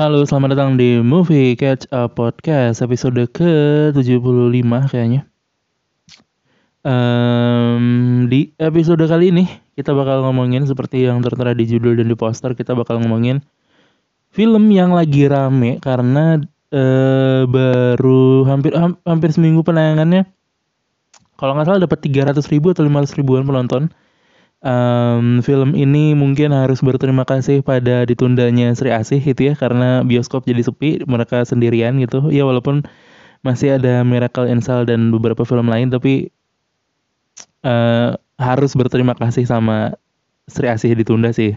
Halo, selamat datang di Movie Catch Up Podcast episode ke-75 kayaknya. Um, di episode kali ini kita bakal ngomongin seperti yang tertera di judul dan di poster kita bakal ngomongin film yang lagi rame karena uh, baru hampir ha hampir seminggu penayangannya. Kalau nggak salah dapat 300 ribu atau 500 ribuan penonton um, film ini mungkin harus berterima kasih pada ditundanya Sri Asih itu ya karena bioskop jadi sepi mereka sendirian gitu. Ya walaupun masih ada Miracle in dan beberapa film lain tapi uh, harus berterima kasih sama Sri Asih ditunda sih.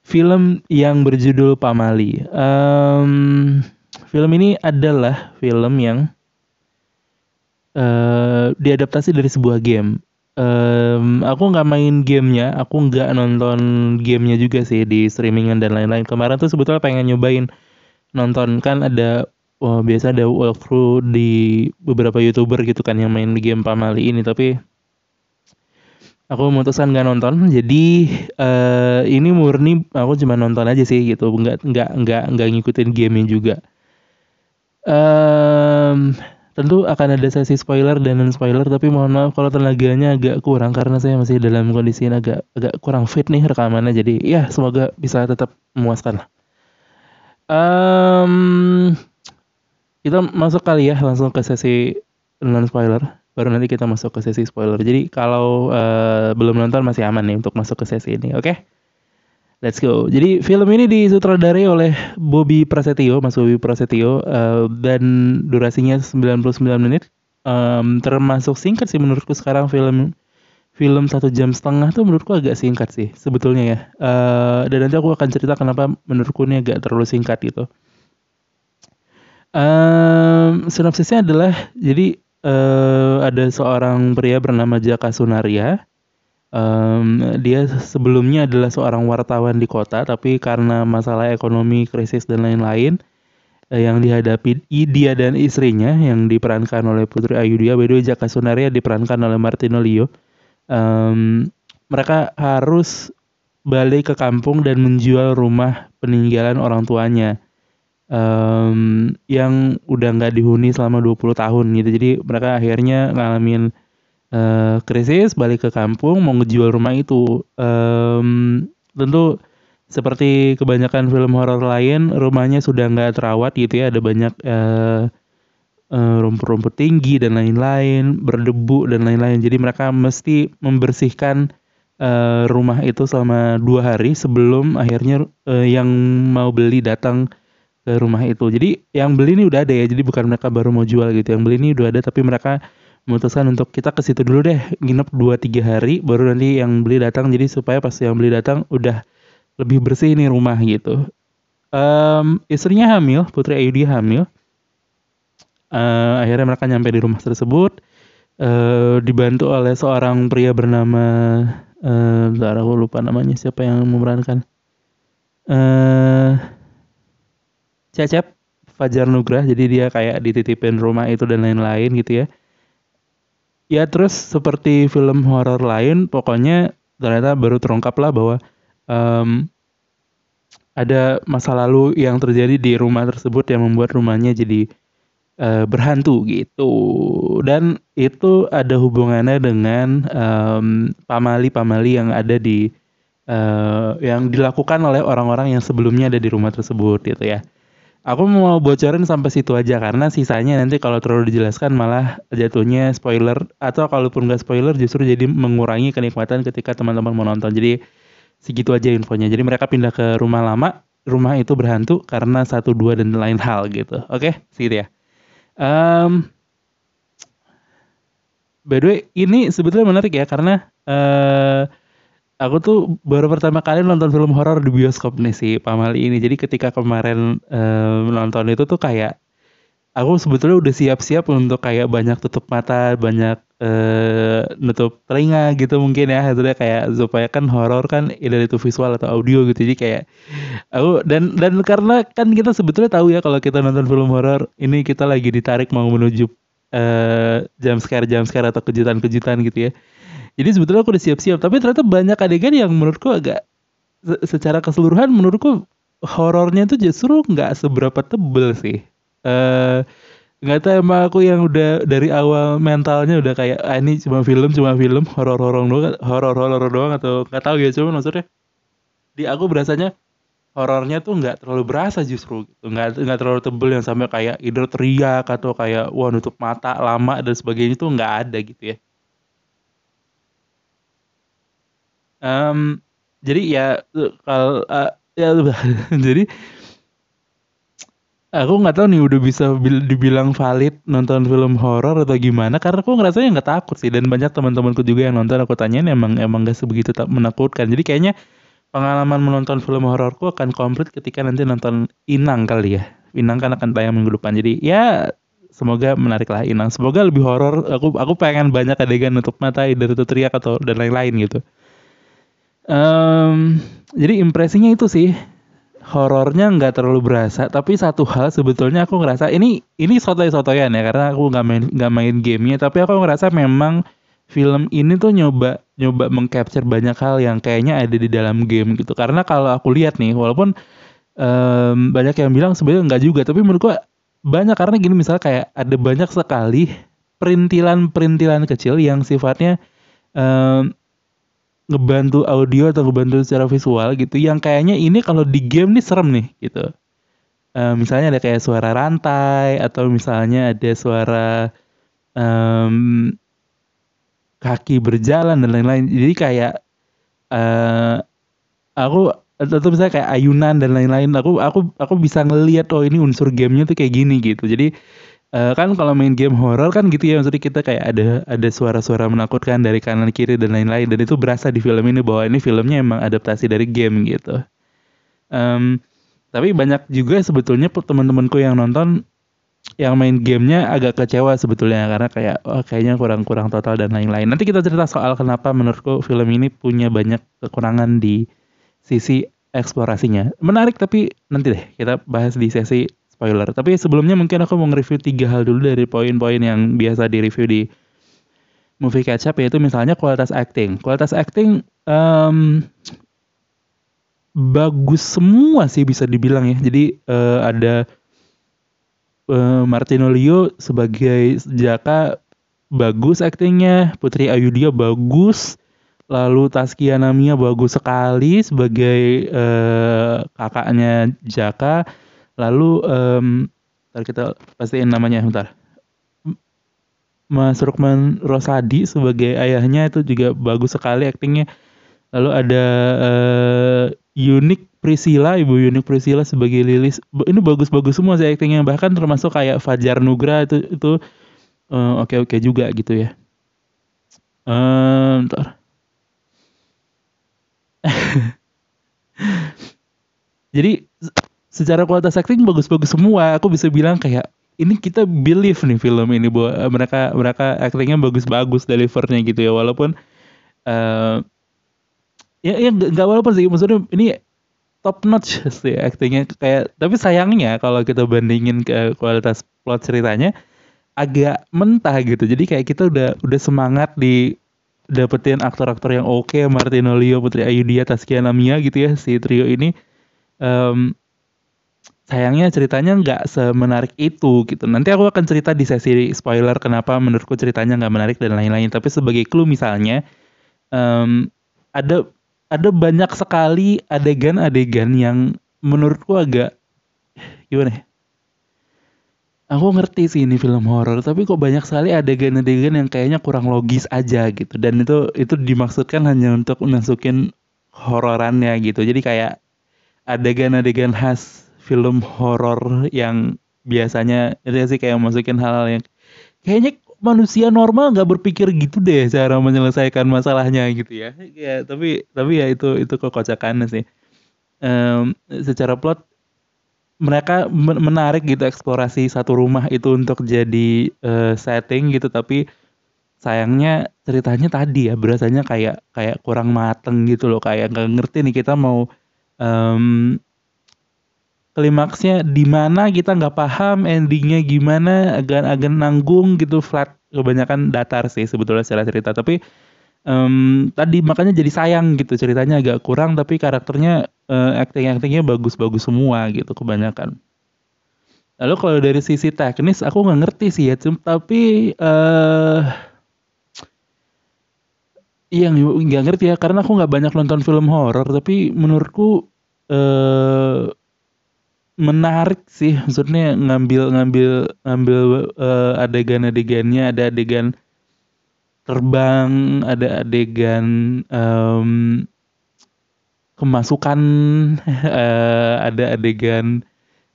Film yang berjudul Pamali. Um, film ini adalah film yang uh, diadaptasi dari sebuah game um, aku nggak main gamenya, aku nggak nonton gamenya juga sih di streamingan dan lain-lain. Kemarin tuh sebetulnya pengen nyobain nonton kan ada oh, biasa ada walkthrough di beberapa youtuber gitu kan yang main game Pamali ini tapi aku memutuskan nggak nonton jadi uh, ini murni aku cuma nonton aja sih gitu nggak nggak nggak nggak ngikutin gamenya juga um, Tentu akan ada sesi spoiler dan non spoiler tapi mohon maaf kalau tenaganya agak kurang karena saya masih dalam kondisi yang agak agak kurang fit nih rekamannya jadi ya semoga bisa tetap memuaskan lah. Um, kita masuk kali ya langsung ke sesi non spoiler baru nanti kita masuk ke sesi spoiler. Jadi kalau uh, belum nonton masih aman nih untuk masuk ke sesi ini, oke? Okay? Let's go. Jadi film ini disutradarai oleh Bobby Prasetyo, Mas Bobby Prasetyo, uh, dan durasinya 99 menit. Um, termasuk singkat sih menurutku sekarang film film satu jam setengah tuh menurutku agak singkat sih sebetulnya ya. Uh, dan nanti aku akan cerita kenapa menurutku ini agak terlalu singkat gitu. Um, sinopsisnya adalah jadi uh, ada seorang pria bernama Jaka Sunaria Um, dia sebelumnya adalah seorang wartawan di kota, tapi karena masalah ekonomi, krisis dan lain-lain eh, yang dihadapi dia dan istrinya yang diperankan oleh Putri Ayudhya, by the Jaka Sunaria diperankan oleh Martino Leo. Um, mereka harus balik ke kampung dan menjual rumah peninggalan orang tuanya um, yang udah nggak dihuni selama 20 tahun gitu. Jadi mereka akhirnya ngalamin uh, krisis balik ke kampung mau ngejual rumah itu. Um, tentu seperti kebanyakan film horor lain rumahnya sudah nggak terawat gitu ya. Ada banyak uh, uh, tinggi dan lain-lain berdebu dan lain-lain. Jadi mereka mesti membersihkan uh, rumah itu selama dua hari sebelum akhirnya uh, yang mau beli datang ke rumah itu. Jadi yang beli ini udah ada ya. Jadi bukan mereka baru mau jual gitu. Yang beli ini udah ada tapi mereka memutuskan untuk kita ke situ dulu deh nginep 2-3 hari baru nanti yang beli datang. Jadi supaya pas yang beli datang udah lebih bersih nih rumah gitu. Um, istrinya hamil Putri Ayudi hamil. Uh, akhirnya mereka nyampe di rumah tersebut. Uh, dibantu oleh seorang pria bernama uh, aku lupa namanya siapa yang memerankan. Uh, Cecep Fajar Nugrah jadi dia kayak dititipin rumah itu dan lain-lain gitu ya ya terus seperti film horor lain pokoknya ternyata baru terungkap lah bahwa um, ada masa lalu yang terjadi di rumah tersebut yang membuat rumahnya jadi uh, berhantu gitu dan itu ada hubungannya dengan pamali-pamali um, yang ada di uh, yang dilakukan oleh orang-orang yang sebelumnya ada di rumah tersebut gitu ya. Aku mau bocorin sampai situ aja karena sisanya nanti kalau terlalu dijelaskan malah jatuhnya spoiler atau kalaupun nggak spoiler justru jadi mengurangi kenikmatan ketika teman-teman mau nonton. Jadi segitu aja infonya. Jadi mereka pindah ke rumah lama, rumah itu berhantu karena satu dua dan lain hal gitu. Oke, segitu ya. Um, by the way, ini sebetulnya menarik ya karena uh, aku tuh baru pertama kali nonton film horor di bioskop nih si Pamali ini. Jadi ketika kemarin um, nonton itu tuh kayak aku sebetulnya udah siap-siap untuk kayak banyak tutup mata, banyak uh, nutup telinga gitu mungkin ya. Itu kayak supaya kan horor kan either itu visual atau audio gitu. Jadi kayak aku dan dan karena kan kita sebetulnya tahu ya kalau kita nonton film horor ini kita lagi ditarik mau menuju uh, jam scare jam scare atau kejutan-kejutan gitu ya jadi sebetulnya aku udah siap-siap. Tapi ternyata banyak adegan yang menurutku agak secara keseluruhan menurutku horornya tuh justru nggak seberapa tebel sih. Eh nggak tahu emang aku yang udah dari awal mentalnya udah kayak ah, ini cuma film cuma film horor horor doang horor horor doang atau nggak tahu ya cuma maksudnya di aku berasanya horornya tuh nggak terlalu berasa justru gitu. Nggak nggak terlalu tebel yang sampai kayak either teriak atau kayak wah nutup mata lama dan sebagainya tuh nggak ada gitu ya um, jadi ya kalau uh, ya jadi aku nggak tahu nih udah bisa dibilang valid nonton film horor atau gimana karena aku ngerasanya nggak takut sih dan banyak teman-temanku juga yang nonton aku tanyain emang emang gak sebegitu tak menakutkan. Jadi kayaknya pengalaman menonton film hororku akan komplit ketika nanti nonton Inang kali ya. Inang kan akan tayang minggu depan. Jadi ya semoga menarik lah Inang. Semoga lebih horor aku aku pengen banyak adegan untuk mata dari itu teriak atau dan lain-lain gitu um, jadi impresinya itu sih horornya nggak terlalu berasa tapi satu hal sebetulnya aku ngerasa ini ini sotoy-sotoyan ya karena aku nggak main nggak main gamenya tapi aku ngerasa memang film ini tuh nyoba nyoba mengcapture banyak hal yang kayaknya ada di dalam game gitu. Karena kalau aku lihat nih walaupun um, banyak yang bilang sebenarnya nggak juga tapi menurut gua banyak karena gini misalnya kayak ada banyak sekali perintilan-perintilan kecil yang sifatnya um, ngebantu audio atau ngebantu secara visual gitu yang kayaknya ini kalau di game nih serem nih gitu. Uh, misalnya ada kayak suara rantai atau misalnya ada suara um, kaki berjalan dan lain-lain. Jadi kayak uh, aku atau misalnya kayak ayunan dan lain-lain. Aku aku aku bisa ngelihat oh ini unsur gamenya tuh kayak gini gitu. Jadi uh, kan kalau main game horror kan gitu ya maksudnya kita kayak ada ada suara-suara menakutkan dari kanan kiri dan lain-lain dan itu berasa di film ini bahwa ini filmnya emang adaptasi dari game gitu. Um, tapi banyak juga sebetulnya teman-temanku yang nonton yang main gamenya agak kecewa sebetulnya karena kayak oh, kayaknya kurang-kurang total dan lain-lain. Nanti kita cerita soal kenapa menurutku film ini punya banyak kekurangan di sisi eksplorasinya. Menarik tapi nanti deh kita bahas di sesi spoiler. Tapi sebelumnya mungkin aku mau nge-review tiga hal dulu dari poin-poin yang biasa di-review di movie catch up yaitu misalnya kualitas acting. Kualitas acting um, bagus semua sih bisa dibilang ya. Jadi uh, ada uh, Martino Leo sebagai Jaka bagus actingnya, Putri Ayudhya bagus, lalu Taskia Namia bagus sekali sebagai uh, kakaknya Jaka Lalu um, ntar kita pastiin namanya bentar. Mas Rukman Rosadi sebagai ayahnya itu juga bagus sekali aktingnya. Lalu ada uh, Unik Priscilla, Ibu Unik Priscilla sebagai Lilis. Ini bagus-bagus semua sih aktingnya. Bahkan termasuk kayak Fajar Nugra itu itu eh, oke-oke uh, juga gitu ya. Um, ntar. Jadi secara kualitas acting bagus-bagus semua. Aku bisa bilang kayak ini kita believe nih film ini bahwa mereka mereka actingnya bagus-bagus delivernya gitu ya. Walaupun uh, ya ya nggak walaupun sih maksudnya ini top notch sih actingnya kayak tapi sayangnya kalau kita bandingin ke kualitas plot ceritanya agak mentah gitu. Jadi kayak kita udah udah semangat di dapetin aktor-aktor yang oke okay, Martino Leo Putri Ayudhya Taskia Namia gitu ya si trio ini. Um, sayangnya ceritanya nggak semenarik itu gitu. Nanti aku akan cerita di sesi spoiler kenapa menurutku ceritanya nggak menarik dan lain-lain. Tapi sebagai clue misalnya um, ada ada banyak sekali adegan-adegan yang menurutku agak gimana ya? Aku ngerti sih ini film horor, tapi kok banyak sekali adegan-adegan yang kayaknya kurang logis aja gitu. Dan itu itu dimaksudkan hanya untuk masukin hororannya gitu. Jadi kayak adegan-adegan khas film horor yang biasanya itu sih kayak masukin hal-hal yang kayaknya manusia normal nggak berpikir gitu deh cara menyelesaikan masalahnya gitu ya. Ya tapi tapi ya itu itu kekocakannya sih. Um, secara plot mereka menarik gitu eksplorasi satu rumah itu untuk jadi uh, setting gitu tapi sayangnya ceritanya tadi ya berasanya kayak kayak kurang mateng gitu loh kayak nggak ngerti nih kita mau um, klimaksnya di mana kita nggak paham endingnya gimana agak agak nanggung gitu flat. Kebanyakan datar sih sebetulnya secara cerita. Tapi um, tadi makanya jadi sayang gitu ceritanya agak kurang tapi karakternya uh, acting actingnya bagus-bagus semua gitu kebanyakan. Lalu kalau dari sisi teknis aku nggak ngerti sih ya tapi uh, Iya nggak ngerti ya karena aku nggak banyak nonton film horor tapi menurutku uh, menarik sih. Maksudnya ngambil ngambil ngambil uh, adegan-adegannya. Ada adegan terbang ada adegan um, kemasukan uh, ada adegan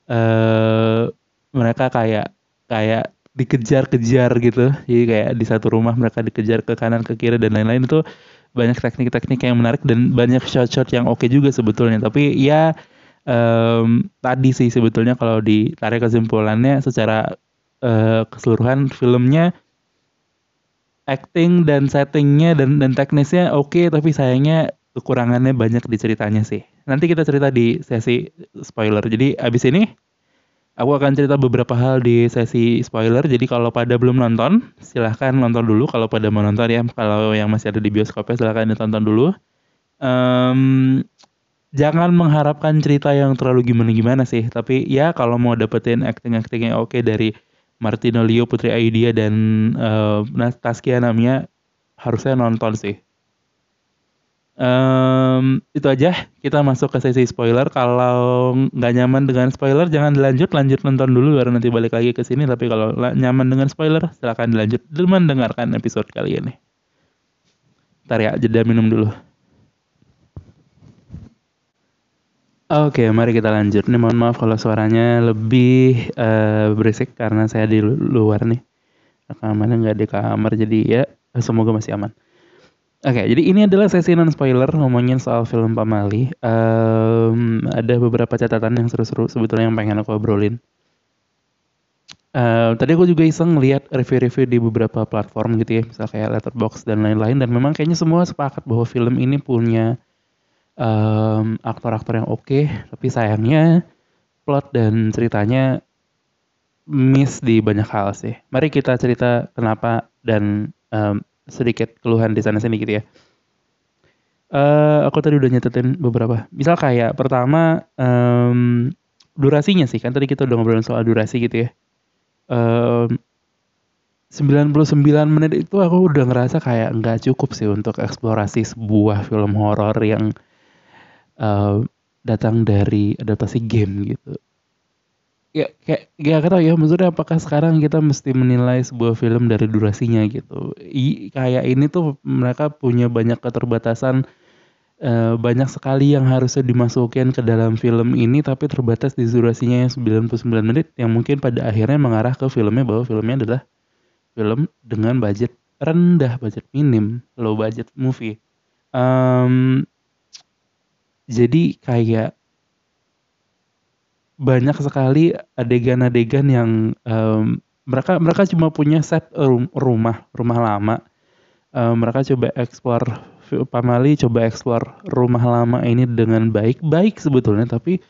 uh, mereka kayak kayak dikejar-kejar gitu. Jadi kayak di satu rumah mereka dikejar ke kanan ke kiri dan lain-lain. Itu banyak teknik-teknik yang menarik dan banyak shot-shot yang oke okay juga sebetulnya. Tapi ya um, tadi sih sebetulnya kalau ditarik kesimpulannya secara uh, keseluruhan filmnya acting dan settingnya dan dan teknisnya oke okay, tapi sayangnya kekurangannya banyak di ceritanya sih nanti kita cerita di sesi spoiler jadi abis ini Aku akan cerita beberapa hal di sesi spoiler. Jadi kalau pada belum nonton, silahkan nonton dulu. Kalau pada mau nonton ya, kalau yang masih ada di bioskopnya silahkan ditonton dulu. Um, jangan mengharapkan cerita yang terlalu gimana-gimana sih. Tapi ya kalau mau dapetin acting-acting yang oke dari Martino Leo, Putri Aidia, dan uh, Taskia namanya, harusnya nonton sih. Um, itu aja kita masuk ke sesi spoiler. Kalau nggak nyaman dengan spoiler jangan dilanjut, lanjut nonton dulu baru nanti balik lagi ke sini. Tapi kalau nyaman dengan spoiler silahkan dilanjut dulu mendengarkan episode kali ini. Ntar ya jeda minum dulu. Oke, mari kita lanjut. Nih mohon maaf kalau suaranya lebih uh, berisik karena saya di luar nih. Rekamannya nggak di kamar jadi ya semoga masih aman. Oke, jadi ini adalah sesi non spoiler ngomongin soal film Pamali. Um, ada beberapa catatan yang seru-seru sebetulnya yang pengen aku obrolin. Uh, tadi aku juga iseng lihat review-review di beberapa platform gitu ya, misalnya kayak Letterboxd dan lain-lain, dan memang kayaknya semua sepakat bahwa film ini punya um, aktor-aktor yang oke, okay, tapi sayangnya plot dan ceritanya miss di banyak hal sih. Mari kita cerita kenapa dan um, sedikit keluhan di sana sini gitu ya. Uh, aku tadi udah nyatetin beberapa. Misal kayak pertama um, durasinya sih kan tadi kita udah ngobrolin soal durasi gitu ya. Um, 99 menit itu aku udah ngerasa kayak nggak cukup sih untuk eksplorasi sebuah film horor yang uh, datang dari adaptasi game gitu. Ya kayak gak kata ya maksudnya apakah sekarang kita mesti menilai sebuah film dari durasinya gitu. I, kayak ini tuh mereka punya banyak keterbatasan uh, banyak sekali yang harusnya dimasukkan ke dalam film ini tapi terbatas di durasinya yang 99 menit yang mungkin pada akhirnya mengarah ke filmnya bahwa filmnya adalah film dengan budget rendah budget minim low budget movie. Um, jadi kayak banyak sekali adegan-adegan yang um, mereka mereka cuma punya set rumah rumah lama. Um, mereka coba eksplor Pamali coba eksplor rumah lama ini dengan baik baik sebetulnya tapi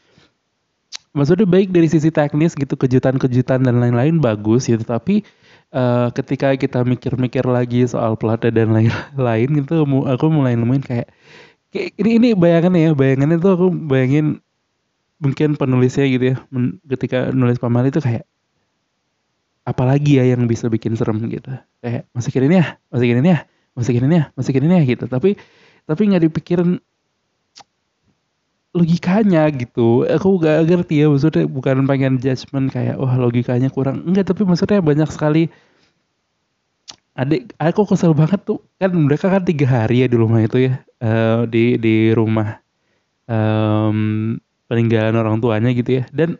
maksudnya baik dari sisi teknis gitu kejutan-kejutan dan lain-lain bagus gitu. Tapi uh, ketika kita mikir-mikir lagi soal plot dan lain-lain gitu aku mulai nemuin kayak ini ini bayangannya ya bayangannya tuh aku bayangin mungkin penulisnya gitu ya ketika nulis pamali itu kayak apalagi ya yang bisa bikin serem? gitu. Kayak masukin ini ya masukin ini ya masukin ini ya masukin ini ya gitu. Tapi tapi nggak dipikirin logikanya gitu. Aku gak ngerti ya maksudnya bukan pengen judgement kayak wah logikanya kurang. Enggak tapi maksudnya banyak sekali adik aku kesel banget tuh. Kan mereka kan tiga hari ya di rumah itu ya. Uh, di di rumah um, peninggalan orang tuanya gitu ya. Dan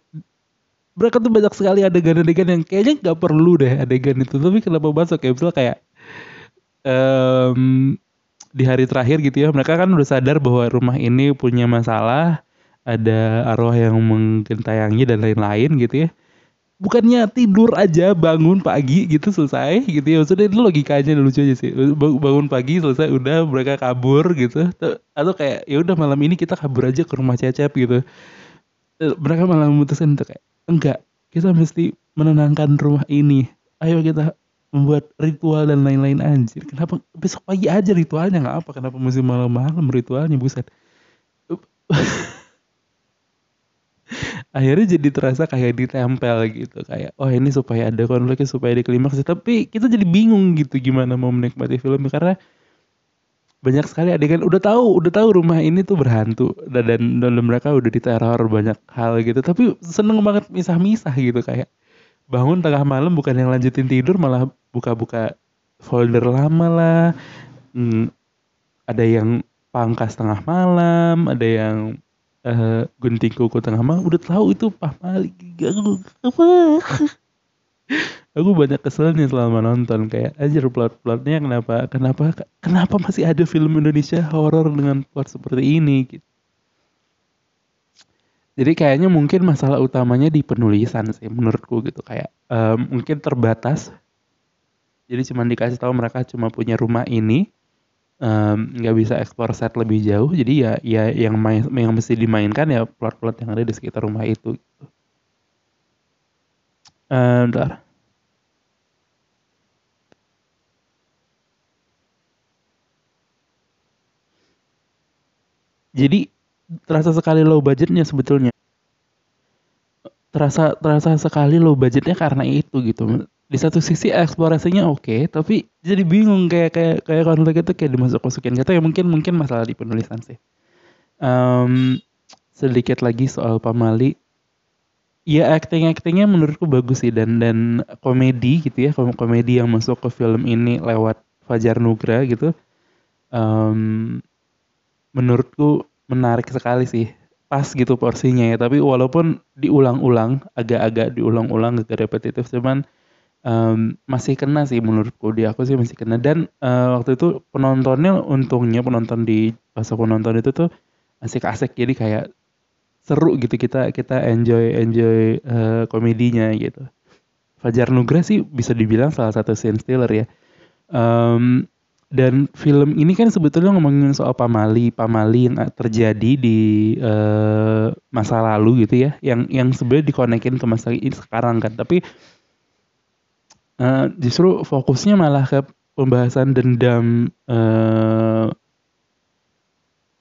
mereka tuh banyak sekali adegan-adegan yang kayaknya nggak perlu deh adegan itu. Tapi kenapa masuk ya misalnya kayak um, di hari terakhir gitu ya mereka kan udah sadar bahwa rumah ini punya masalah ada arwah yang mengentayangi dan lain-lain gitu ya bukannya tidur aja bangun pagi gitu selesai gitu ya. Maksudnya itu logikanya lucu aja sih. Bangun pagi selesai udah mereka kabur gitu. Atau kayak ya udah malam ini kita kabur aja ke rumah cecep gitu. Mereka malah memutuskan untuk kayak enggak kita mesti menenangkan rumah ini. Ayo kita membuat ritual dan lain-lain. Anjir kenapa besok pagi aja ritualnya? Nggak apa kenapa mesti malam-malam ritualnya buset akhirnya jadi terasa kayak ditempel gitu kayak oh ini supaya ada konfliknya supaya ada klimaks tapi kita jadi bingung gitu gimana mau menikmati film karena banyak sekali adegan udah tahu udah tahu rumah ini tuh berhantu dan dan, dan mereka udah diteror banyak hal gitu. Tapi seneng banget misah-misah gitu kayak bangun tengah malam bukan yang lanjutin tidur malah buka-buka folder lama lah. Hmm, ada yang pangkas tengah malam ada yang uh, gunting kuku tengah malam udah tahu itu pahmali apa aku banyak keselnya selama nonton kayak aja plot-plotnya kenapa kenapa kenapa masih ada film Indonesia horor dengan plot seperti ini gitu. Jadi kayaknya mungkin masalah utamanya di penulisan sih menurutku gitu kayak um, mungkin terbatas. Jadi cuma dikasih tahu mereka cuma punya rumah ini nggak um, bisa eksplor set lebih jauh jadi ya ya yang main yang mesti dimainkan ya plot-plot yang ada di sekitar rumah itu. Uh, bentar. Jadi terasa sekali low budgetnya sebetulnya. Terasa terasa sekali low budgetnya karena itu gitu. Di satu sisi eksplorasinya oke, okay, tapi jadi bingung kayak kayak kayak konflik itu kayak dimasuk masukin kata ya mungkin mungkin masalah di penulisan sih. Um, sedikit lagi soal Pamali. Ya acting actingnya menurutku bagus sih dan dan komedi gitu ya komedi yang masuk ke film ini lewat Fajar Nugra gitu. Um, menurutku menarik sekali sih pas gitu porsinya ya tapi walaupun diulang-ulang agak-agak diulang-ulang agak repetitif cuman um, masih kena sih menurutku di aku sih masih kena. Dan uh, waktu itu penontonnya untungnya penonton di pas penonton itu tuh asik-asik jadi kayak seru gitu kita kita enjoy enjoy uh, komedinya gitu. Fajar Nugra sih bisa dibilang salah satu scene stealer ya. Um, dan film ini kan sebetulnya ngomongin soal pamali, pamali yang terjadi di uh, masa lalu gitu ya, yang yang sebenarnya dikonekin ke masa ini sekarang kan. Tapi uh, justru fokusnya malah ke pembahasan dendam uh,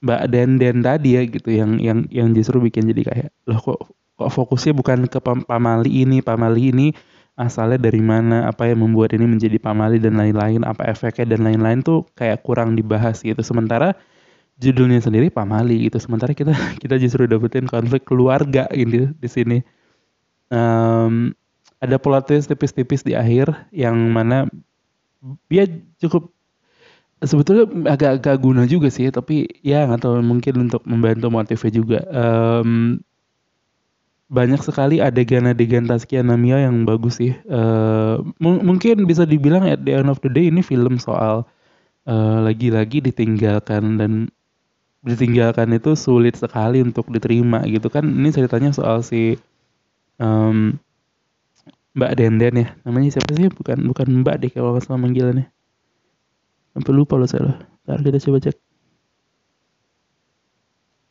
Mbak Denden tadi ya gitu, yang yang yang justru bikin jadi kayak loh kok kok fokusnya bukan ke pamali ini, pamali ini asalnya dari mana, apa yang membuat ini menjadi pamali dan lain-lain, apa efeknya dan lain-lain tuh kayak kurang dibahas gitu. Sementara judulnya sendiri pamali gitu. Sementara kita kita justru dapetin konflik keluarga gitu di sini. Um, ada plot twist tipis-tipis di akhir yang mana dia cukup sebetulnya agak-agak guna juga sih tapi ya tahu mungkin untuk membantu motifnya juga um, banyak sekali adegan-adegan Taskia Namia yang bagus sih. Uh, mungkin bisa dibilang at the end of the day ini film soal eh, lagi-lagi ditinggalkan dan ditinggalkan itu sulit sekali untuk diterima gitu kan. Ini ceritanya soal si um, Mbak Denden ya. Namanya siapa sih? Bukan bukan Mbak deh kalau salah manggilannya. Sampai lupa loh saya. Ntar kita coba cek.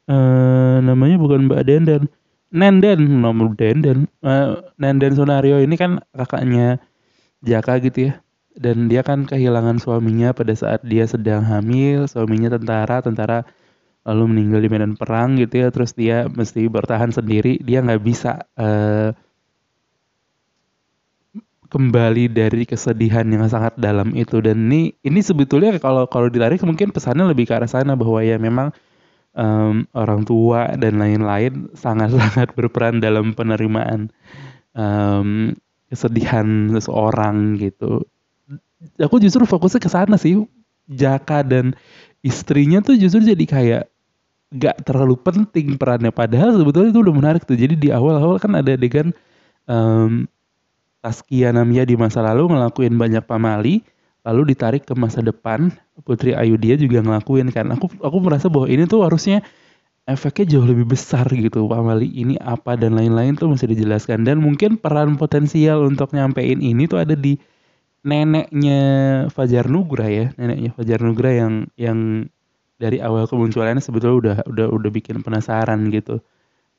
Uh, namanya bukan Mbak Denden Nenden nomor Denden uh, Nenden Sonario ini kan kakaknya Jaka gitu ya dan dia kan kehilangan suaminya pada saat dia sedang hamil suaminya tentara tentara lalu meninggal di medan perang gitu ya terus dia mesti bertahan sendiri dia nggak bisa uh, kembali dari kesedihan yang sangat dalam itu dan ini ini sebetulnya kalau kalau ditarik mungkin pesannya lebih ke arah sana bahwa ya memang um, orang tua dan lain-lain sangat-sangat berperan dalam penerimaan um, kesedihan seseorang gitu. Aku justru fokusnya ke sana sih. Jaka dan istrinya tuh justru jadi kayak gak terlalu penting perannya padahal sebetulnya itu udah menarik tuh. Jadi di awal-awal kan ada adegan um, Taskia Namia di masa lalu ngelakuin banyak pamali lalu ditarik ke masa depan. Putri Ayu dia juga ngelakuin kan. Aku aku merasa bahwa ini tuh harusnya efeknya jauh lebih besar gitu. Pak Mali ini apa dan lain-lain tuh mesti dijelaskan. Dan mungkin peran potensial untuk nyampein ini tuh ada di neneknya Fajar Nugra ya. Neneknya Fajar Nugra yang yang dari awal kemunculannya sebetulnya udah udah udah bikin penasaran gitu.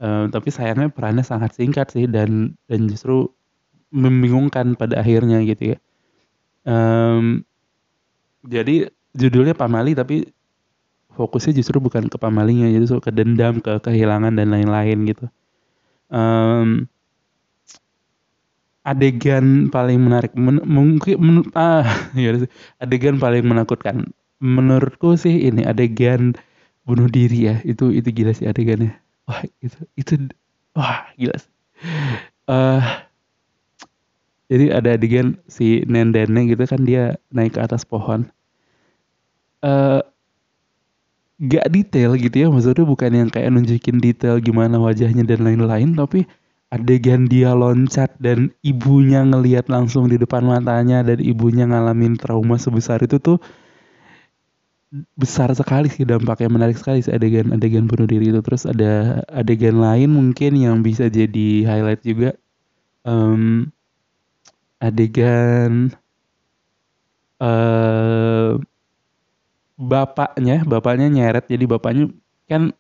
Um, tapi sayangnya perannya sangat singkat sih dan dan justru membingungkan pada akhirnya gitu ya. Um, jadi judulnya pamali tapi fokusnya justru bukan ke pamalinya justru ke dendam ke kehilangan dan lain-lain gitu. Um, adegan paling menarik men mungkin men ah ya adegan paling menakutkan menurutku sih ini adegan bunuh diri ya itu itu gila sih adegannya. Wah itu itu wah gila sih. Uh, jadi ada adegan si nendennya gitu kan dia naik ke atas pohon. Uh, gak detail gitu ya maksudnya bukan yang kayak nunjukin detail gimana wajahnya dan lain-lain tapi adegan dia loncat dan ibunya ngelihat langsung di depan matanya dan ibunya ngalamin trauma sebesar itu tuh besar sekali sih dampaknya menarik sekali sih adegan adegan bunuh diri itu. Terus ada adegan lain mungkin yang bisa jadi highlight juga. Um, adegan uh, bapaknya bapaknya nyeret. Jadi bapaknya kan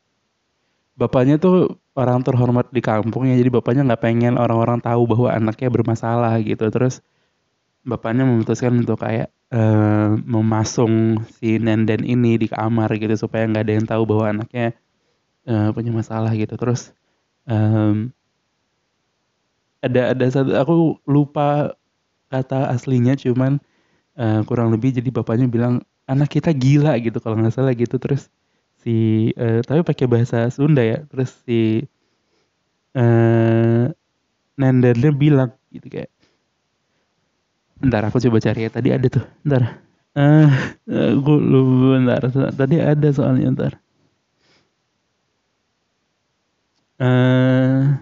bapaknya tuh orang terhormat di kampung ya. Jadi bapaknya nggak pengen orang-orang tahu bahwa anaknya bermasalah gitu. Terus bapaknya memutuskan untuk kayak uh, memasung si Nenden ini di kamar gitu supaya nggak ada yang tahu bahwa anaknya uh, punya masalah gitu. Terus um, ada ada satu aku lupa kata aslinya cuman uh, kurang lebih jadi bapaknya bilang anak kita gila gitu kalau nggak salah gitu. Terus si uh, tapi pakai bahasa Sunda ya. Terus si uh, Nendernya bilang gitu kayak Bentar aku coba cari ya tadi ada tuh Bentar. Uh, aku lupa tadi ada soalnya ntar uh,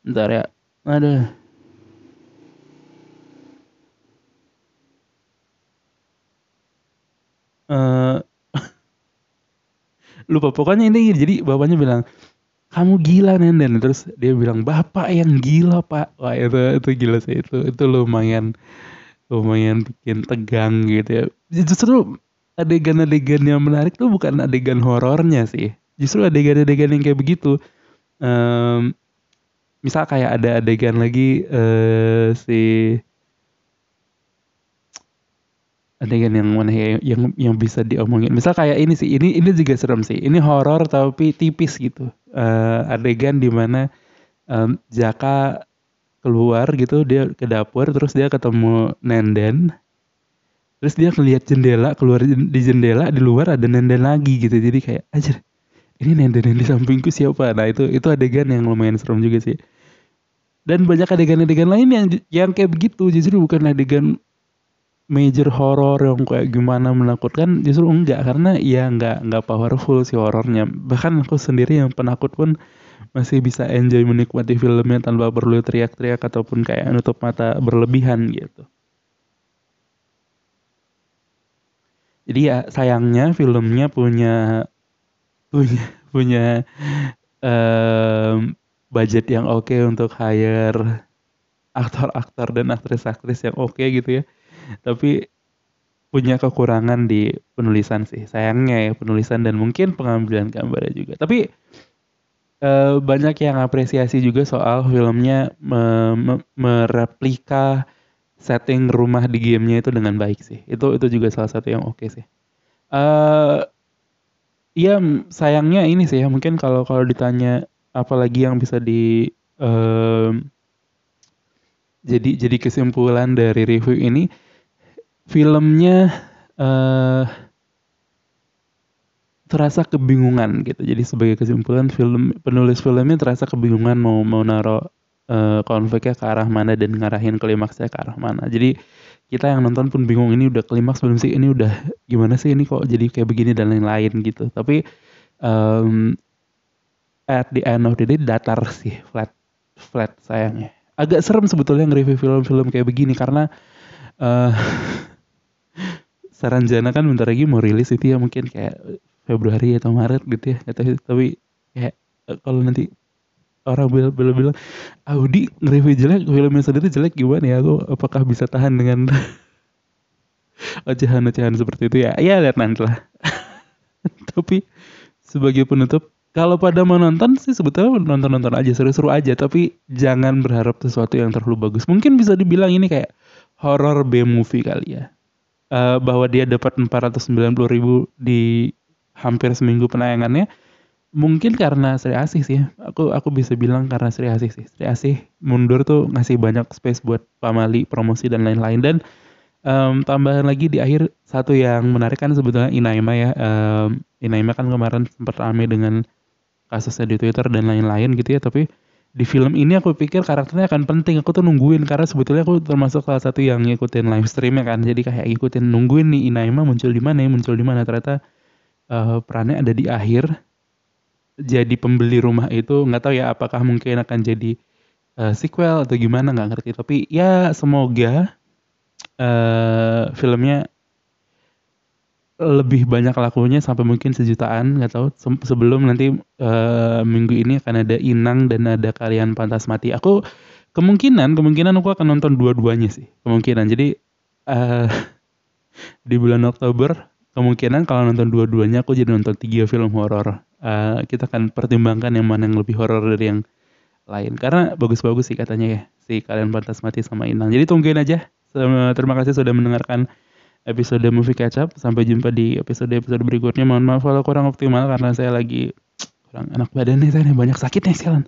Bentar ya. Ada uh, lupa pokoknya ini jadi bapaknya bilang kamu gila nenden. Terus dia bilang bapak yang gila pak. Wah itu itu gila sih. Itu itu lumayan lumayan bikin tegang gitu ya. Justru adegan-adegan yang menarik tuh bukan adegan horornya sih. Justru adegan-adegan yang kayak begitu. Um, misal kayak ada adegan lagi uh, si adegan yang mana ya yang yang bisa diomongin. Misal kayak ini sih ini ini juga serem sih. Ini horor tapi tipis gitu. Uh, adegan di mana um, Jaka keluar gitu dia ke dapur terus dia ketemu Nenden. Terus dia ngeliat jendela keluar di jendela di luar ada Nenden lagi gitu. Jadi kayak aja ini Nenden yang di sampingku siapa? Nah itu itu adegan yang lumayan serem juga sih. Dan banyak adegan-adegan lain yang yang kayak begitu. Justru bukan adegan major horror yang kayak gimana menakutkan. Justru enggak karena ya enggak enggak powerful si horornya bahkan aku sendiri yang penakut pun masih bisa enjoy menikmati filmnya tanpa perlu teriak-teriak ataupun kayak nutup mata berlebihan gitu. Jadi ya sayangnya filmnya punya punya punya um, budget yang oke okay untuk hire aktor-aktor dan aktris-aktris yang oke okay gitu ya. Tapi punya kekurangan di penulisan sih. Sayangnya ya penulisan dan mungkin pengambilan gambarnya juga. Tapi e, banyak yang apresiasi juga soal filmnya me, me, mereplika setting rumah di gamenya itu dengan baik sih. Itu itu juga salah satu yang oke okay sih. Uh, iya sayangnya ini sih ya mungkin kalau kalau ditanya apalagi yang bisa di uh, jadi jadi kesimpulan dari review ini filmnya uh, terasa kebingungan gitu. Jadi sebagai kesimpulan film penulis filmnya terasa kebingungan mau mau naro uh, konfliknya ke arah mana dan ngarahin klimaksnya ke arah mana. Jadi kita yang nonton pun bingung ini udah klimaks belum sih ini udah gimana sih ini kok jadi kayak begini dan lain-lain gitu. Tapi um, at the end of the day datar sih flat flat sayangnya. Agak serem sebetulnya nge-review film-film kayak begini karena uh, Saranjana kan bentar lagi mau rilis itu ya mungkin kayak Februari atau Maret gitu ya tapi kayak eh, kalau nanti orang bilang bilang, Audi nge-review jelek filmnya sendiri jelek gimana ya? Aku apakah bisa tahan dengan ocehan-ocehan seperti itu? Ya ya lihat nanti lah. Tapi sebagai penutup kalau pada menonton sih sebetulnya nonton-nonton aja seru-seru aja tapi jangan berharap sesuatu yang terlalu bagus. Mungkin bisa dibilang ini kayak horror B movie kali ya. Uh, bahwa dia dapat 490 ribu di hampir seminggu penayangannya mungkin karena Sri Asih sih. Aku aku bisa bilang karena Sri Asih sih. Sri Asih mundur tuh ngasih banyak space buat pamali promosi dan lain-lain. Dan um, tambahan lagi di akhir satu yang menarik kan sebetulnya Inaima ya. Um, Inaima kan kemarin sempat rame dengan kasusnya di Twitter dan lain-lain gitu ya. Tapi di film ini aku pikir karakternya akan penting. Aku tuh nungguin karena sebetulnya aku termasuk salah satu yang ngikutin live streamnya kan. Jadi kayak ngikutin nungguin nih Inaima muncul di mana ya muncul di mana. Ternyata uh, perannya ada di akhir jadi pembeli rumah itu nggak tahu ya apakah mungkin akan jadi uh, sequel atau gimana nggak ngerti. Tapi ya semoga uh, filmnya lebih banyak lakunya sampai mungkin sejutaan nggak tahu. Sebelum nanti uh, minggu ini akan ada Inang dan ada kalian pantas mati. Aku kemungkinan kemungkinan aku akan nonton dua-duanya sih. Kemungkinan. Jadi uh, di bulan Oktober kemungkinan kalau nonton dua-duanya aku jadi nonton tiga film horor. Uh, kita akan pertimbangkan yang mana yang lebih horor dari yang lain. Karena bagus-bagus sih katanya ya si kalian pantas mati sama Inang. Jadi tungguin aja. Terima kasih sudah mendengarkan episode movie up. Sampai jumpa di episode-episode berikutnya. Mohon maaf kalau kurang optimal karena saya lagi kurang enak badan nih. Saya banyak sakit nih sekarang.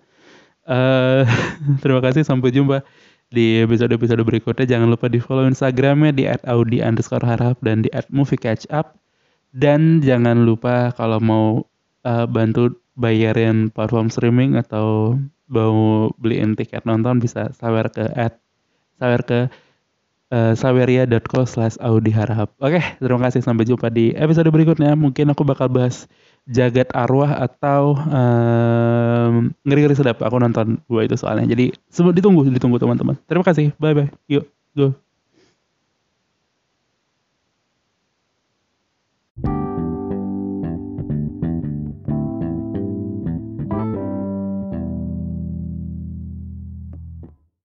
Uh, terima kasih. Sampai jumpa di episode-episode berikutnya. Jangan lupa di follow Instagramnya di @audi underscore harap dan di @movie catch up. Dan jangan lupa kalau mau uh, bantu bayarin platform streaming atau mau beliin tiket nonton bisa sawer ke at sawer ke uh, saweria.co slash audiharap. Oke, terima kasih. Sampai jumpa di episode berikutnya. Mungkin aku bakal bahas jagat arwah atau um, ngeri-ngeri sedap. Aku nonton dua itu soalnya. Jadi ditunggu, ditunggu teman-teman. Terima kasih. Bye-bye. Yuk, go.